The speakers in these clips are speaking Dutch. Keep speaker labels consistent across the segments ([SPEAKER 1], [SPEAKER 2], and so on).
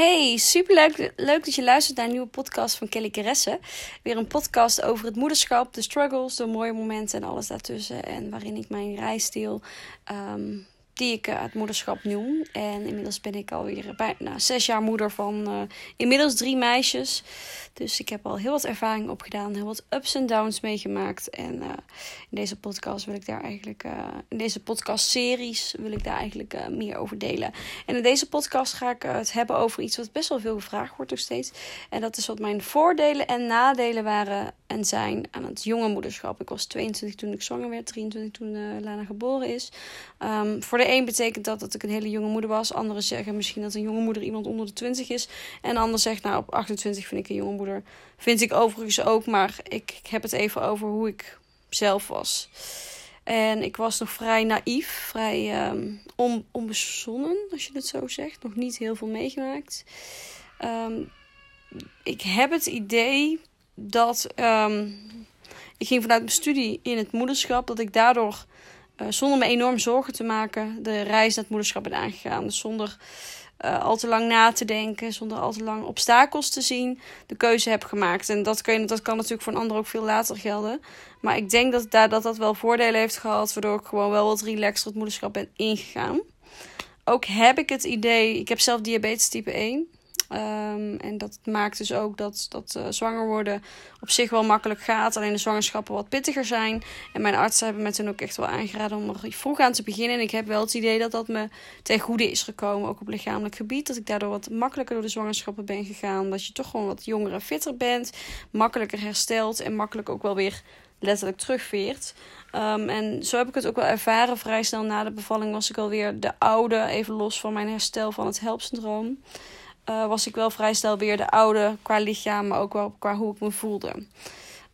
[SPEAKER 1] Hey, superleuk leuk dat je luistert naar een nieuwe podcast van Kelly Keresse. Weer een podcast over het moederschap, de struggles, de mooie momenten en alles daartussen. En waarin ik mijn reis deel. Ehm, die ik uh, het moederschap noem. En inmiddels ben ik alweer bijna zes jaar moeder van uh, inmiddels drie meisjes. Dus ik heb al heel wat ervaring opgedaan, heel wat ups en downs meegemaakt. En uh, in deze podcast wil ik daar eigenlijk, in deze podcast-series wil ik daar eigenlijk meer over delen. En in deze podcast ga ik het hebben over iets wat best wel veel gevraagd wordt nog steeds. En dat is wat mijn voordelen en nadelen waren en zijn aan het jonge moederschap. Ik was 22 toen ik zwanger werd, 23 toen Lana geboren is. Um, voor de een betekent dat dat ik een hele jonge moeder was. Anderen zeggen misschien dat een jonge moeder iemand onder de 20 is. En ander zegt, nou op 28 vind ik een jonge moeder. Vind ik overigens ook, maar ik, ik heb het even over hoe ik zelf was. En ik was nog vrij naïef, vrij um, on, onbezonnen, als je het zo zegt. Nog niet heel veel meegemaakt. Um, ik heb het idee dat. Um, ik ging vanuit mijn studie in het moederschap, dat ik daardoor zonder me enorm zorgen te maken de reis naar het moederschap ben aangegaan. Dus zonder uh, al te lang na te denken, zonder al te lang obstakels te zien, de keuze heb gemaakt. En dat, kun je, dat kan natuurlijk voor een ander ook veel later gelden. Maar ik denk dat dat, dat dat wel voordelen heeft gehad, waardoor ik gewoon wel wat relaxter het moederschap ben ingegaan. Ook heb ik het idee, ik heb zelf diabetes type 1. Um, en dat maakt dus ook dat, dat uh, zwanger worden op zich wel makkelijk gaat. Alleen de zwangerschappen wat pittiger zijn. En mijn artsen hebben me toen ook echt wel aangeraden om er vroeg aan te beginnen. En ik heb wel het idee dat dat me ten goede is gekomen. Ook op lichamelijk gebied. Dat ik daardoor wat makkelijker door de zwangerschappen ben gegaan. Dat je toch gewoon wat jonger en fitter bent. Makkelijker herstelt. En makkelijk ook wel weer letterlijk terugveert. Um, en zo heb ik het ook wel ervaren. Vrij snel na de bevalling was ik alweer de oude. Even los van mijn herstel van het helpsyndroom uh, was ik wel vrij snel weer de oude qua lichaam, maar ook wel qua hoe ik me voelde.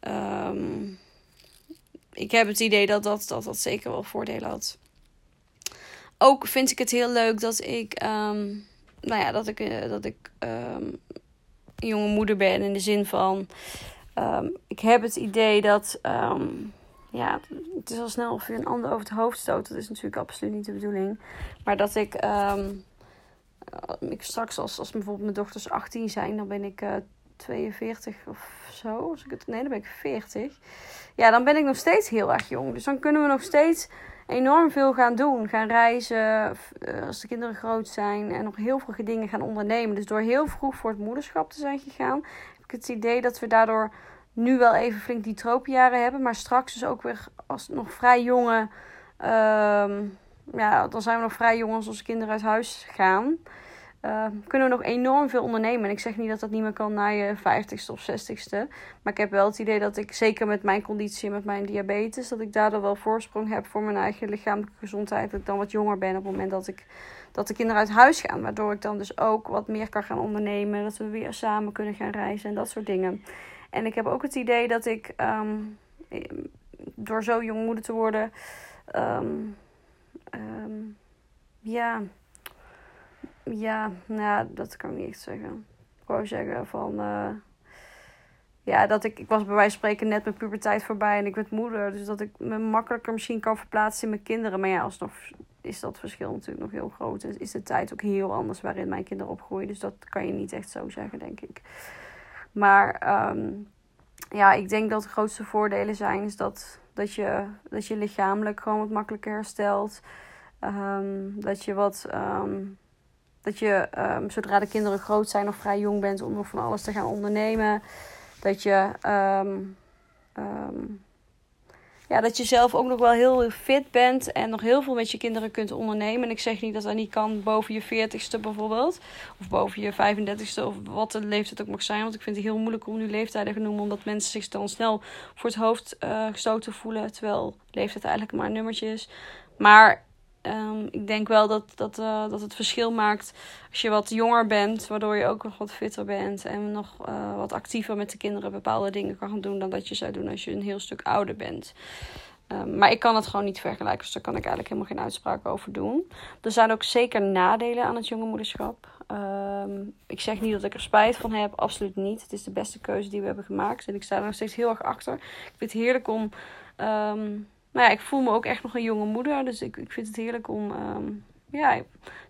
[SPEAKER 1] Um, ik heb het idee dat dat, dat dat zeker wel voordelen had. Ook vind ik het heel leuk dat ik, um, nou ja, dat ik, uh, dat ik um, een jonge moeder ben in de zin van, ik heb het idee dat, ja, het is al snel of je een ander over het hoofd stoot. Dat is natuurlijk absoluut niet de bedoeling. Maar dat ik ik straks, als, als bijvoorbeeld mijn dochters 18 zijn, dan ben ik uh, 42 of zo. Als ik het, nee, dan ben ik 40. Ja, dan ben ik nog steeds heel erg jong. Dus dan kunnen we nog steeds enorm veel gaan doen. Gaan reizen eh, als de kinderen groot zijn. En nog heel veel dingen gaan ondernemen. Dus door heel vroeg voor het moederschap te zijn gegaan, heb ik het idee dat we daardoor nu wel even flink die tropenjaren hebben. Maar straks dus ook weer als nog vrij jonge. Uh, ja, dan zijn we nog vrij jong als onze kinderen uit huis gaan. Uh, kunnen we nog enorm veel ondernemen. En ik zeg niet dat dat niet meer kan na je 50ste of 60ste. Maar ik heb wel het idee dat ik, zeker met mijn conditie en met mijn diabetes, dat ik daardoor wel voorsprong heb voor mijn eigen lichamelijke gezondheid. Dat ik dan wat jonger ben op het moment dat, ik, dat de kinderen uit huis gaan. Waardoor ik dan dus ook wat meer kan gaan ondernemen. Dat we weer samen kunnen gaan reizen en dat soort dingen. En ik heb ook het idee dat ik um, door zo jong moeder te worden. Um, um, ja. Ja, nou, dat kan ik niet echt zeggen. Ik wou zeggen van. Uh, ja, dat ik. Ik was bij wijze van spreken net mijn puberteit voorbij en ik werd moeder. Dus dat ik me makkelijker misschien kan verplaatsen in mijn kinderen. Maar ja, alsnog is dat verschil natuurlijk nog heel groot. En is de tijd ook heel anders waarin mijn kinderen opgroeien. Dus dat kan je niet echt zo zeggen, denk ik. Maar um, ja, ik denk dat de grootste voordelen zijn is dat, dat, je, dat je lichamelijk gewoon wat makkelijker herstelt. Um, dat je wat. Um, dat je um, zodra de kinderen groot zijn of vrij jong bent om nog van alles te gaan ondernemen. Dat je. Ja, dat je zelf ook nog wel heel fit bent en nog heel veel met je kinderen kunt ondernemen. En ik zeg niet dat dat niet kan boven je 40ste bijvoorbeeld. Of boven je 35ste of wat de leeftijd ook mag zijn. Want ik vind het heel moeilijk om nu leeftijden te noemen. Omdat mensen zich dan snel voor het hoofd uh, gestoten voelen. Terwijl leeftijd eigenlijk maar een nummertje is. Maar Um, ik denk wel dat, dat, uh, dat het verschil maakt als je wat jonger bent, waardoor je ook nog wat fitter bent en nog uh, wat actiever met de kinderen bepaalde dingen kan doen dan dat je zou doen als je een heel stuk ouder bent. Um, maar ik kan het gewoon niet vergelijken, dus daar kan ik eigenlijk helemaal geen uitspraak over doen. Er zijn ook zeker nadelen aan het jonge moederschap. Um, ik zeg niet dat ik er spijt van heb, absoluut niet. Het is de beste keuze die we hebben gemaakt en ik sta er nog steeds heel erg achter. Ik vind het heerlijk om. Nou ja, ik voel me ook echt nog een jonge moeder. Dus ik, ik vind het heerlijk om. Um, ja, ik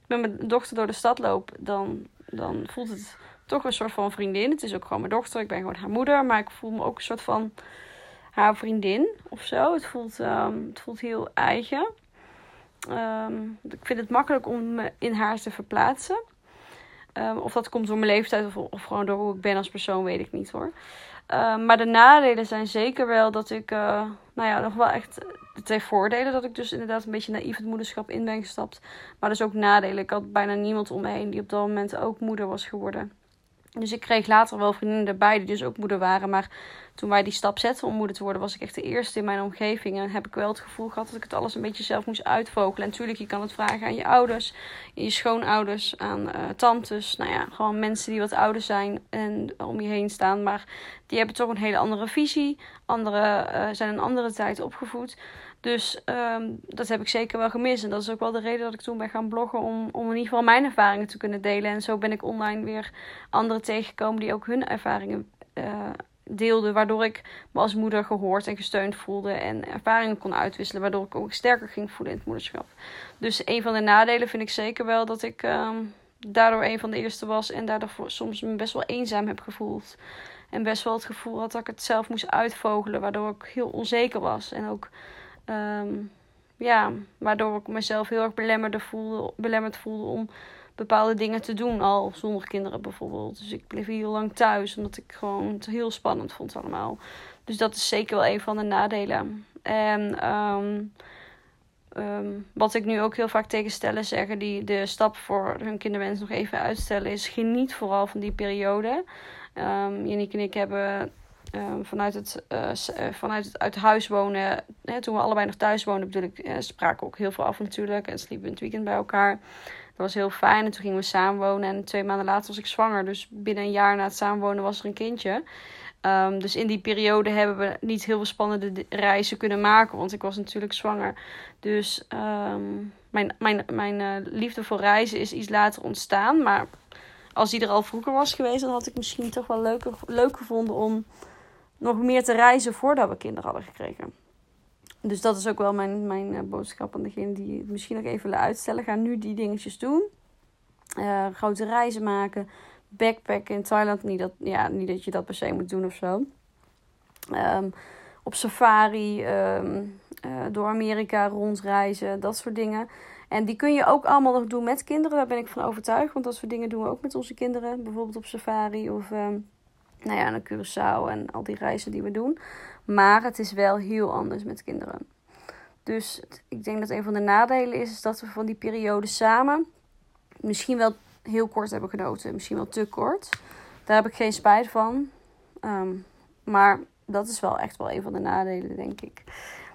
[SPEAKER 1] met mijn dochter door de stad loop. Dan dan voelt het toch een soort van vriendin. Het is ook gewoon mijn dochter. Ik ben gewoon haar moeder. Maar ik voel me ook een soort van haar vriendin of zo. Het voelt, um, het voelt heel eigen. Um, ik vind het makkelijk om me in haar te verplaatsen. Of dat komt door mijn leeftijd of, of, gewoon door hoe ik ben als persoon, weet ik niet hoor. Maar de nadelen zijn zeker wel dat ik, uh, nou ja, nog wel echt de twee voordelen. Dat ik dus inderdaad een beetje naïef het moederschap in ben gestapt. Maar dus ook nadelen. Ik had bijna niemand om me heen die op dat moment ook moeder was geworden. Dus ik kreeg later wel vriendinnen erbij die dus ook moeder waren. Maar toen wij die stap zetten om moeder te worden, was ik echt de eerste in mijn omgeving. En heb ik wel het gevoel gehad dat ik het alles een beetje zelf moest uitvogelen. En natuurlijk, je kan het vragen aan je ouders, je schoonouders, aan uh, tantes. Nou ja, gewoon mensen die wat ouder zijn en om je heen staan. Maar die hebben toch een hele andere visie. Anderen uh, zijn een andere tijd opgevoed. Dus um, dat heb ik zeker wel gemist. En dat is ook wel de reden dat ik toen ben gaan bloggen. Om, om in ieder geval mijn ervaringen te kunnen delen. En zo ben ik online weer anderen tegengekomen die ook hun ervaringen uh, deelden. Waardoor ik me als moeder gehoord en gesteund voelde. En ervaringen kon uitwisselen. Waardoor ik ook sterker ging voelen in het moederschap. Dus een van de nadelen vind ik zeker wel dat ik um, daardoor een van de eerste was. En daardoor soms me best wel eenzaam heb gevoeld. En best wel het gevoel had dat ik het zelf moest uitvogelen. Waardoor ik heel onzeker was. En ook Um, ja, waardoor ik mezelf heel erg belemmerd voelde, belemmerd voelde om bepaalde dingen te doen. Al zonder kinderen bijvoorbeeld. Dus ik bleef heel lang thuis. Omdat ik gewoon het heel spannend vond allemaal. Dus dat is zeker wel een van de nadelen. En um, um, wat ik nu ook heel vaak tegen stellen zeggen die de stap voor hun kinderwens nog even uitstellen. Is geniet vooral van die periode. Um, en ik hebben Ehm, vanuit, het, uh, vanuit het uit huis wonen, hè, toen we allebei nog thuis woonden, bedoel ik, uh, spraken ook heel veel af natuurlijk. En sliepen in het weekend bij elkaar. Dat was heel fijn. En toen gingen we samenwonen. En twee maanden later was ik zwanger. Dus binnen een jaar na het samenwonen was er een kindje. Um, dus in die periode hebben we niet heel veel spannende reizen kunnen maken. Want ik was natuurlijk zwanger. Dus um, mijn, mijn, mijn uh, liefde voor reizen is iets later ontstaan. Maar als die er al vroeger was geweest, dan had ik misschien toch wel leuk, leuk gevonden om nog meer te reizen voordat we kinderen hadden gekregen. Dus dat is ook wel mijn, mijn uh, boodschap aan degene die het misschien nog even willen uitstellen. Ga nu die dingetjes doen. Uh, grote reizen maken. Backpacken in Thailand. Niet dat, ja, niet dat je dat per se moet doen of zo. Um, op safari. Um, uh, door Amerika rondreizen. Dat soort dingen. En die kun je ook allemaal nog doen met kinderen. Daar ben ik van overtuigd. Want dat soort dingen doen we ook met onze kinderen. Bijvoorbeeld op safari of... Um, nou ja, naar Curaçao en al die reizen die we doen. Maar het is wel heel anders met kinderen. Dus ik denk dat een van de nadelen is, is dat we van die periode samen misschien wel heel kort hebben genoten. Misschien wel te kort. Daar heb ik geen spijt van. Um, maar dat is wel echt wel een van de nadelen, denk ik.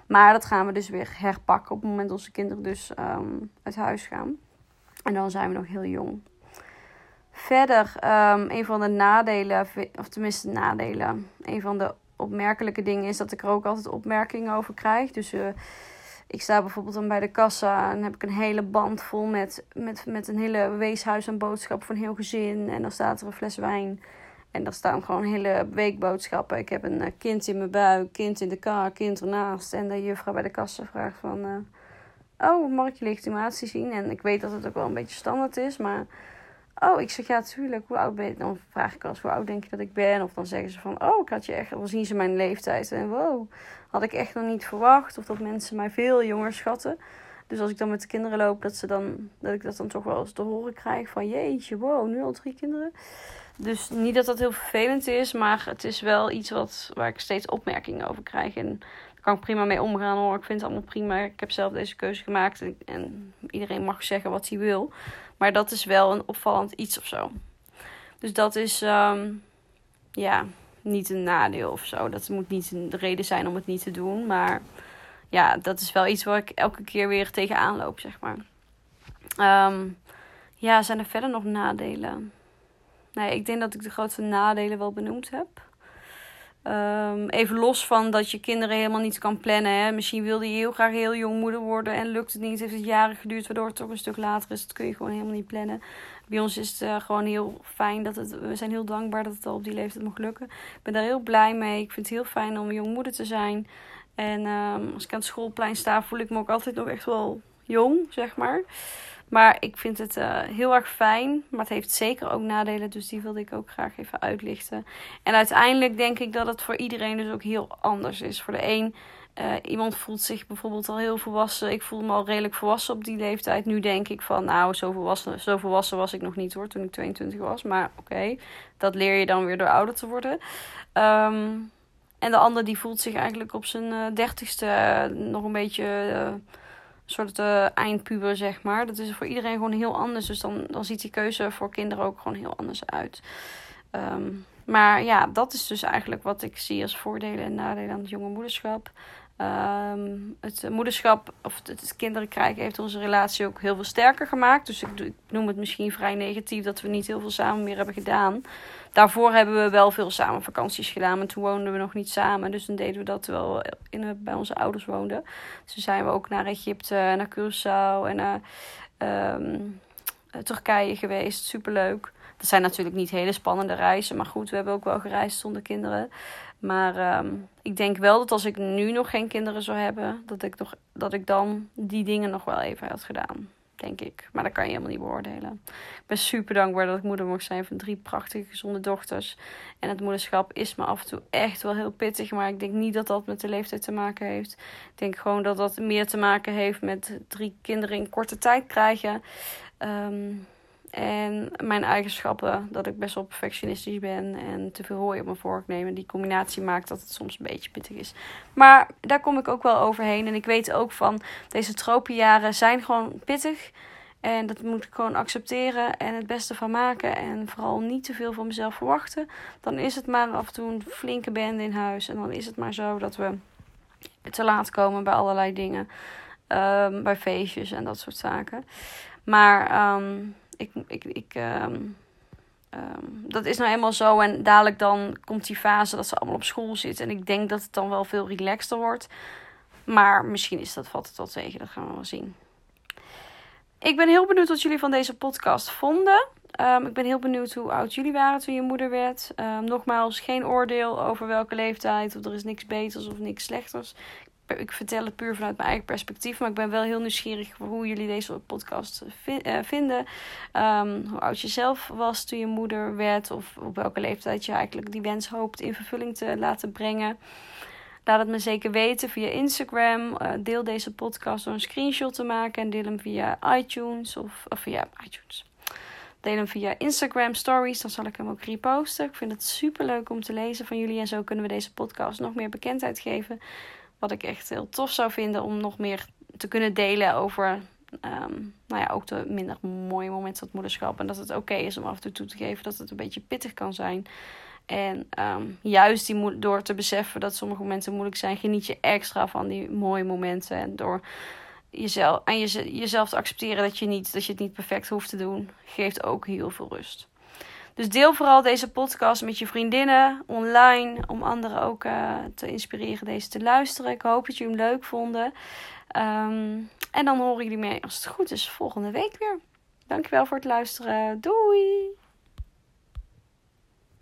[SPEAKER 1] Maar dat gaan we dus weer herpakken op het moment dat onze kinderen dus um, uit huis gaan. En dan zijn we nog heel jong. Verder, um, een van de nadelen, of tenminste nadelen, een van de opmerkelijke dingen is dat ik er ook altijd opmerkingen over krijg. Dus uh, ik sta bijvoorbeeld dan bij de kassa en heb ik een hele band vol met, met, met een hele weeshuis aan boodschappen voor een heel gezin. En dan staat er een fles wijn. En daar staan gewoon hele weekboodschappen. Ik heb een uh, kind in mijn buik, kind in de kar, kind ernaast. En de juffrouw bij de kassa vraagt van... Uh, oh, mag ik je legitimatie zien? En ik weet dat het ook wel een beetje standaard is, maar... Oh, ik zeg ja, tuurlijk. Hoe oud ben je? Dan vraag ik als hoe oud denk je dat ik ben? Of dan zeggen ze van, oh, ik had je echt. Dan zien ze mijn leeftijd. En wow, had ik echt nog niet verwacht. Of dat mensen mij veel jonger schatten. Dus als ik dan met de kinderen loop, dat, ze dan, dat ik dat dan toch wel eens te horen krijg. Van jeetje, wow, nu al drie kinderen. Dus niet dat dat heel vervelend is, maar het is wel iets wat, waar ik steeds opmerkingen over krijg. En daar kan ik prima mee omgaan hoor. Ik vind het allemaal prima. Ik heb zelf deze keuze gemaakt. En, en iedereen mag zeggen wat hij wil. Maar dat is wel een opvallend iets of zo. Dus dat is um, ja, niet een nadeel of zo. Dat moet niet de reden zijn om het niet te doen. Maar ja, dat is wel iets waar ik elke keer weer tegenaan loop, zeg maar. Um, ja, zijn er verder nog nadelen? Nee, ik denk dat ik de grootste nadelen wel benoemd heb. Um, even los van dat je kinderen helemaal niet kan plannen. Hè. Misschien wilde je heel graag heel jong moeder worden en lukt het niet. Heeft het jaren geduurd, waardoor het toch een stuk later is. Dat kun je gewoon helemaal niet plannen. Bij ons is het uh, gewoon heel fijn dat het. We zijn heel dankbaar dat het al op die leeftijd mag lukken. Ik ben daar heel blij mee. Ik vind het heel fijn om jong moeder te zijn. En um, als ik aan het schoolplein sta, voel ik me ook altijd nog echt wel jong, zeg maar. Maar ik vind het uh, heel erg fijn. Maar het heeft zeker ook nadelen. Dus die wilde ik ook graag even uitlichten. En uiteindelijk denk ik dat het voor iedereen dus ook heel anders is. Voor de een uh, iemand voelt zich bijvoorbeeld al heel volwassen. Ik voel me al redelijk volwassen op die leeftijd. Nu denk ik van, nou, zo volwassen, zo volwassen was ik nog niet hoor, toen ik 22 was. Maar oké, dat leer je dan weer door ouder te worden. Um, en de ander die voelt zich eigenlijk op zijn uh, dertigste uh, nog een beetje soort eindpuber, zeg maar. Dat is voor iedereen gewoon heel anders. Dus dan, dan ziet die keuze voor kinderen ook gewoon heel anders uit. Um, maar ja, dat is dus eigenlijk wat ik zie als voordelen en nadelen aan het jonge moederschap. Um, het moederschap of het kinderen krijgen heeft onze relatie ook heel veel sterker gemaakt. Dus ik, noem het misschien vrij negatief dat we niet heel veel samen meer hebben gedaan. Daarvoor hebben we wel veel samen vakanties gedaan. Maar toen woonden we nog niet samen. Dus dan deden we dat wel in, bij onze ouders woonden. Dus toen zijn we ook naar Egypte, naar Curaçao en naar um, Turkije geweest. Superleuk. Dat zijn natuurlijk niet hele spannende reizen. Maar goed, we hebben ook wel gereisd zonder kinderen. Maar um, ik denk wel dat als ik nu nog geen kinderen zou hebben, dat ik, nog, dat ik dan die dingen nog wel even had gedaan. Denk ik. Maar dat kan je helemaal niet beoordelen. Ik ben super dankbaar dat ik moeder mocht zijn van drie prachtige, gezonde dochters. En het moederschap is me af en toe echt wel heel pittig. Maar ik denk niet dat dat met de leeftijd te maken heeft. Ik denk gewoon dat dat meer te maken heeft met drie kinderen in korte tijd krijgen. Um, en mijn eigenschappen, dat ik best wel perfectionistisch ben en te veel hooi op mijn vork nemen. Die combinatie maakt dat het soms een beetje pittig is. Maar daar kom ik ook wel overheen. En ik weet ook van deze tropenjaren zijn gewoon pittig. En dat moet ik gewoon accepteren en het beste van maken. En vooral niet te veel van mezelf verwachten. Dan is het maar af en toe een flinke bende in huis. En dan is het maar zo dat we te laat komen bij allerlei dingen. Um, bij feestjes en dat soort zaken. Maar um, ik, ik, ik, um, um, dat is nou eenmaal zo. En dadelijk dan komt die fase dat ze allemaal op school zitten. En ik denk dat het dan wel veel relaxter wordt. Maar misschien is dat, valt het wel tegen. Dat gaan we wel zien. Ik ben heel benieuwd wat jullie van deze podcast vonden. Um, ik ben heel benieuwd hoe oud jullie waren toen je moeder werd. Nogmaals, geen oordeel over welke leeftijd. Of er is niks beters of niks slechters vertel het puur vanuit mijn eigen perspectief. Maar ik ben wel heel nieuwsgierig hoe jullie deze podcast eh, vinden. Um, hoe oud je zelf was toen je moeder werd. Of op welke leeftijd je eigenlijk die wens hoopt in vervulling te laten brengen. Laat het me zeker weten via Instagram. Uh, deel deze podcast door een screenshot te maken. En deel hem via iTunes. Of, of via iTunes. Deel hem via Instagram stories. Dan zal ik hem ook reposten. Ik vind het super leuk om te lezen van jullie. En zo kunnen we deze podcast nog meer bekendheid geven. Wat ik echt heel tof zou vinden om nog meer te kunnen delen over. Um, nou ja, ook de minder mooie momenten van het moederschap. En dat het oké is om af en toe toe te geven dat het een beetje pittig kan zijn. En um, juist die door te beseffen dat sommige momenten moeilijk zijn, geniet je extra van die mooie momenten. En door jezelf, en jezelf te accepteren dat je, niet, dat je het niet perfect hoeft te doen, geeft ook heel veel rust. Dus deel vooral deze podcast met je vriendinnen online. Om anderen ook uh, te inspireren deze te luisteren. Ik hoop dat jullie hem leuk vonden. Um, en dan horen jullie mij als het goed is volgende week weer. Dankjewel voor het luisteren. Doei!